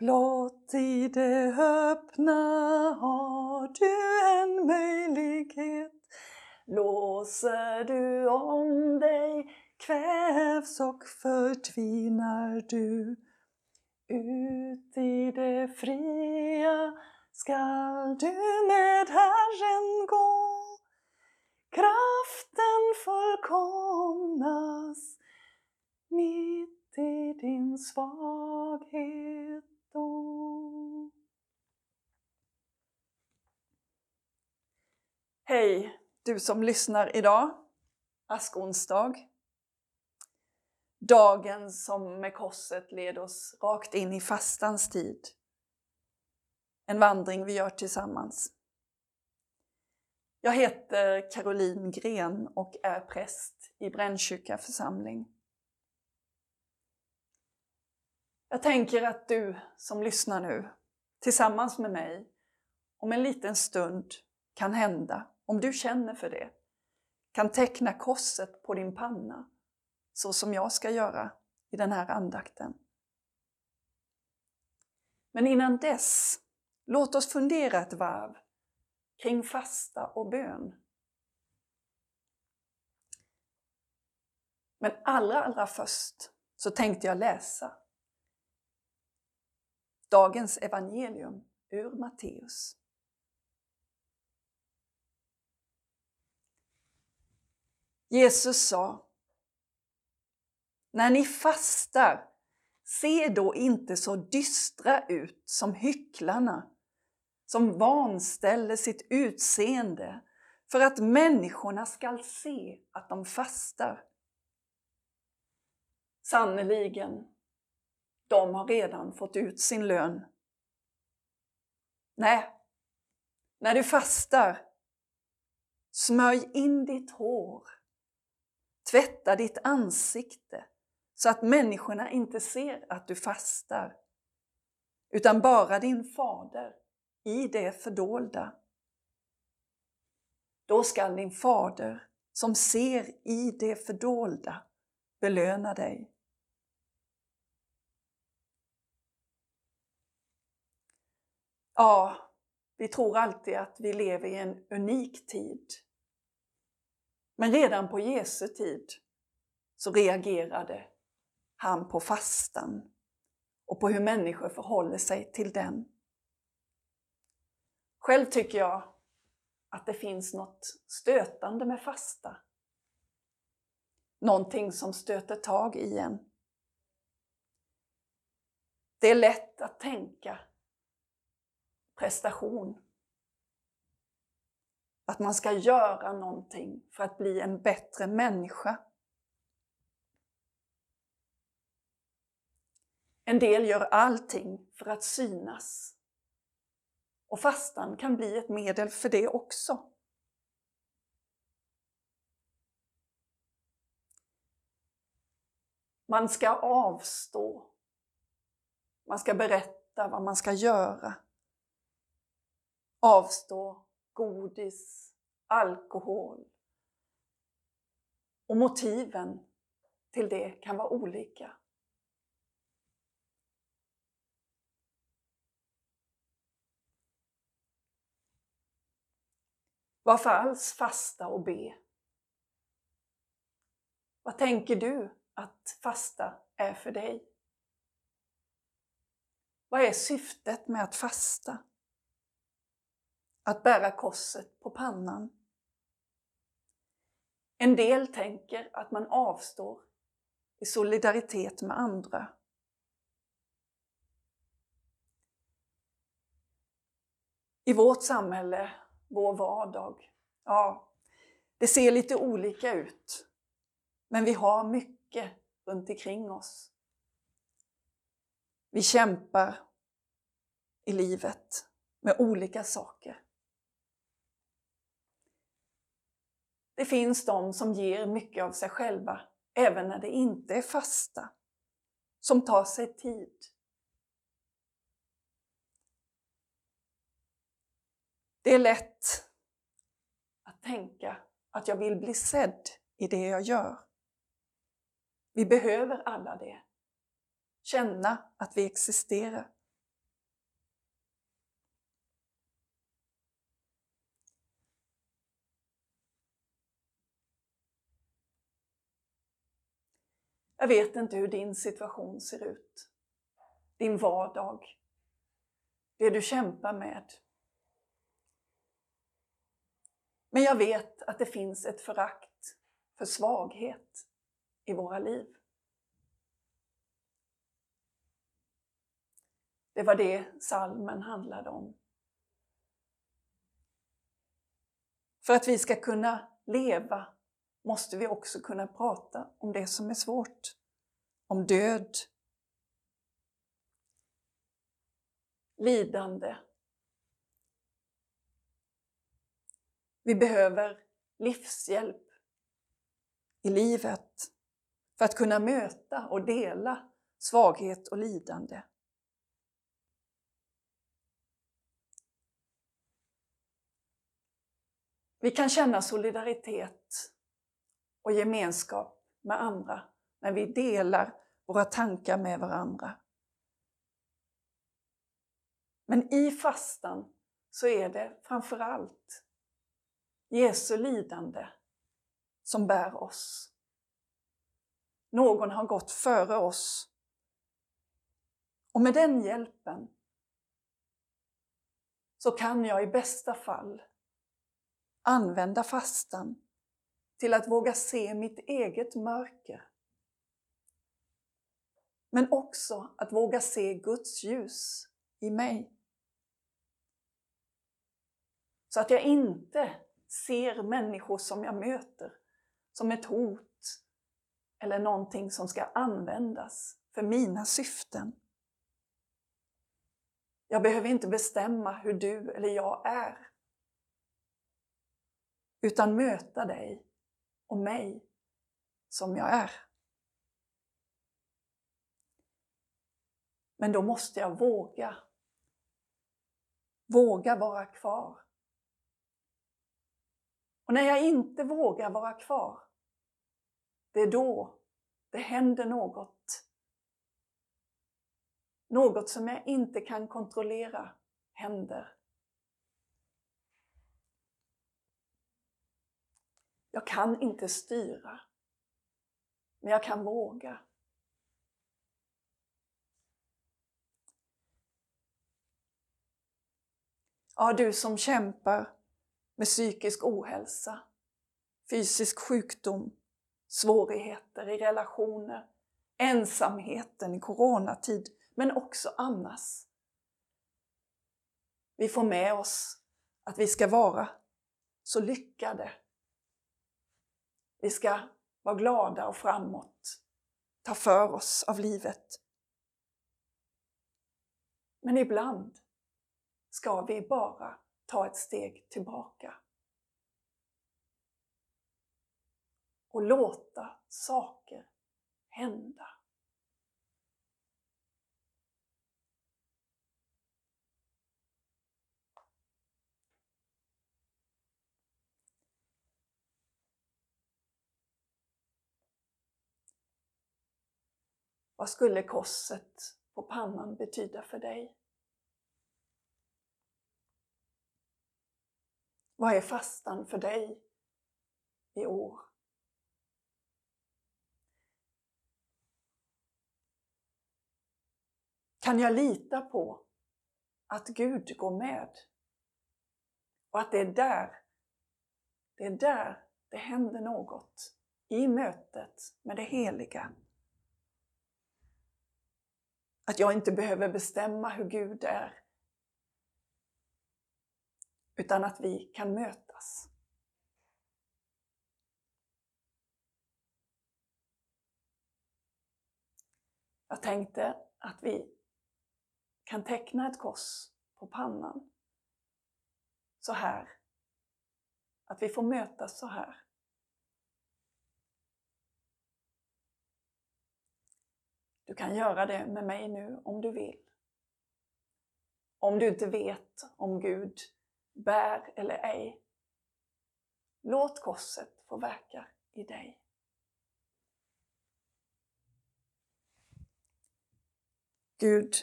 Blott i det öppna har du en möjlighet Låser du om dig kvävs och förtvinar du Ut i det fria skall du med Herren gå Kraften fullkomlig. Du som lyssnar idag, askonsdag. Dagen som med korset led oss rakt in i fastans tid. En vandring vi gör tillsammans. Jag heter Caroline Gren och är präst i Brännkyrka församling. Jag tänker att du som lyssnar nu, tillsammans med mig, om en liten stund kan hända, om du känner för det, kan teckna korset på din panna, så som jag ska göra i den här andakten. Men innan dess, låt oss fundera ett varv kring fasta och bön. Men allra, allra först så tänkte jag läsa dagens evangelium ur Matteus. Jesus sa När ni fastar, se då inte så dystra ut som hycklarna som vanställer sitt utseende för att människorna skall se att de fastar. Sannerligen, de har redan fått ut sin lön. Nej, när du fastar, smörj in ditt hår, tvätta ditt ansikte så att människorna inte ser att du fastar, utan bara din fader i det fördolda. Då skall din fader som ser i det fördolda belöna dig. Ja, vi tror alltid att vi lever i en unik tid. Men redan på Jesu tid så reagerade han på fastan och på hur människor förhåller sig till den. Själv tycker jag att det finns något stötande med fasta. Någonting som stöter tag i en. Det är lätt att tänka prestation. Att man ska göra någonting för att bli en bättre människa. En del gör allting för att synas. Och fastan kan bli ett medel för det också. Man ska avstå. Man ska berätta vad man ska göra. Avstå godis, alkohol. Och motiven till det kan vara olika. Varför alls fasta och be? Vad tänker du att fasta är för dig? Vad är syftet med att fasta? Att bära korset på pannan? En del tänker att man avstår i solidaritet med andra. I vårt samhälle vår vardag. Ja, det ser lite olika ut. Men vi har mycket runt omkring oss. Vi kämpar i livet med olika saker. Det finns de som ger mycket av sig själva även när det inte är fasta, som tar sig tid. Det är lätt att tänka att jag vill bli sedd i det jag gör. Vi behöver alla det. Känna att vi existerar. Jag vet inte hur din situation ser ut. Din vardag. Det du kämpar med. Men jag vet att det finns ett förakt för svaghet i våra liv. Det var det salmen handlade om. För att vi ska kunna leva måste vi också kunna prata om det som är svårt. Om död, lidande. Vi behöver livshjälp i livet för att kunna möta och dela svaghet och lidande. Vi kan känna solidaritet och gemenskap med andra när vi delar våra tankar med varandra. Men i fastan så är det framför allt Jesu lidande som bär oss. Någon har gått före oss. Och med den hjälpen så kan jag i bästa fall använda fastan till att våga se mitt eget mörker. Men också att våga se Guds ljus i mig. Så att jag inte ser människor som jag möter som ett hot eller någonting som ska användas för mina syften. Jag behöver inte bestämma hur du eller jag är, utan möta dig och mig som jag är. Men då måste jag våga. Våga vara kvar. Och när jag inte vågar vara kvar, det är då det händer något. Något som jag inte kan kontrollera händer. Jag kan inte styra, men jag kan våga. Ja, du som kämpar med psykisk ohälsa, fysisk sjukdom, svårigheter i relationer, ensamheten i coronatid, men också annars. Vi får med oss att vi ska vara så lyckade. Vi ska vara glada och framåt, ta för oss av livet. Men ibland ska vi bara ta ett steg tillbaka. Och låta saker hända. Vad skulle korset på pannan betyda för dig? Vad är fastan för dig i år? Kan jag lita på att Gud går med? Och att det är där, det är där det händer något. I mötet med det heliga. Att jag inte behöver bestämma hur Gud är utan att vi kan mötas. Jag tänkte att vi kan teckna ett kors på pannan. Så här. Att vi får mötas så här. Du kan göra det med mig nu om du vill. Om du inte vet om Gud bär eller ej. Låt korset få verka i dig. Gud,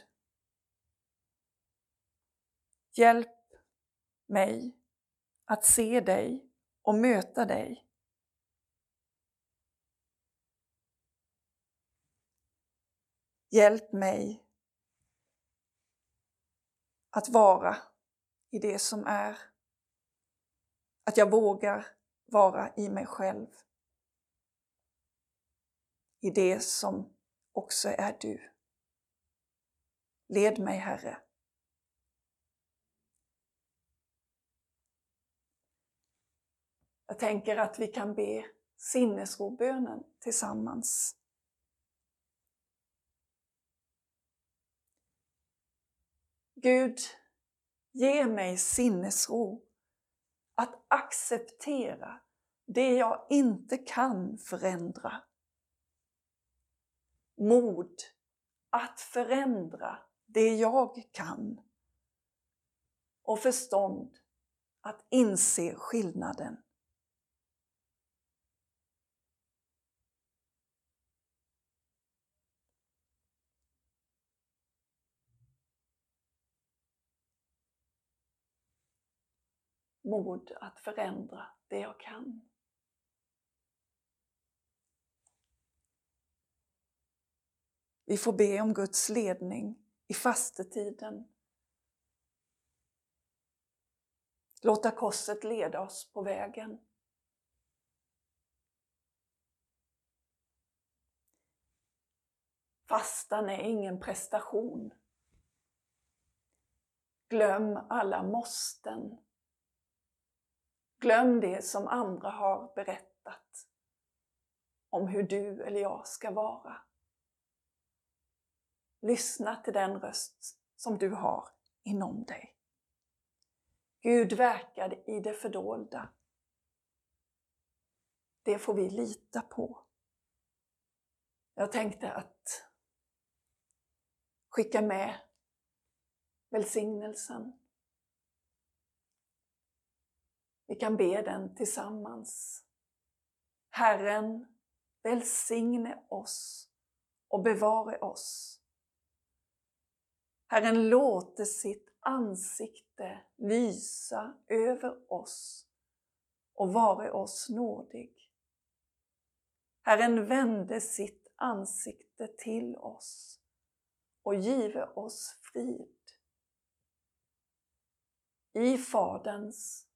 hjälp mig att se dig och möta dig Hjälp mig att vara i det som är. Att jag vågar vara i mig själv. I det som också är du. Led mig, Herre. Jag tänker att vi kan be sinnesrobönen tillsammans. Gud, ge mig sinnesro att acceptera det jag inte kan förändra. Mod att förändra det jag kan. Och förstånd att inse skillnaden. Mod att förändra det jag kan. Vi får be om Guds ledning i fastetiden. Låta korset leda oss på vägen. Fastan är ingen prestation. Glöm alla måsten. Glöm det som andra har berättat om hur du eller jag ska vara. Lyssna till den röst som du har inom dig. Gud verkar i det fördolda. Det får vi lita på. Jag tänkte att skicka med välsignelsen vi kan be den tillsammans. Herren välsigne oss och bevare oss. Herren låte sitt ansikte lysa över oss och vare oss nådig. Herren vände sitt ansikte till oss och give oss frid. I Faderns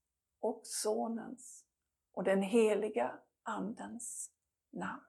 och Sonens och den heliga Andens namn.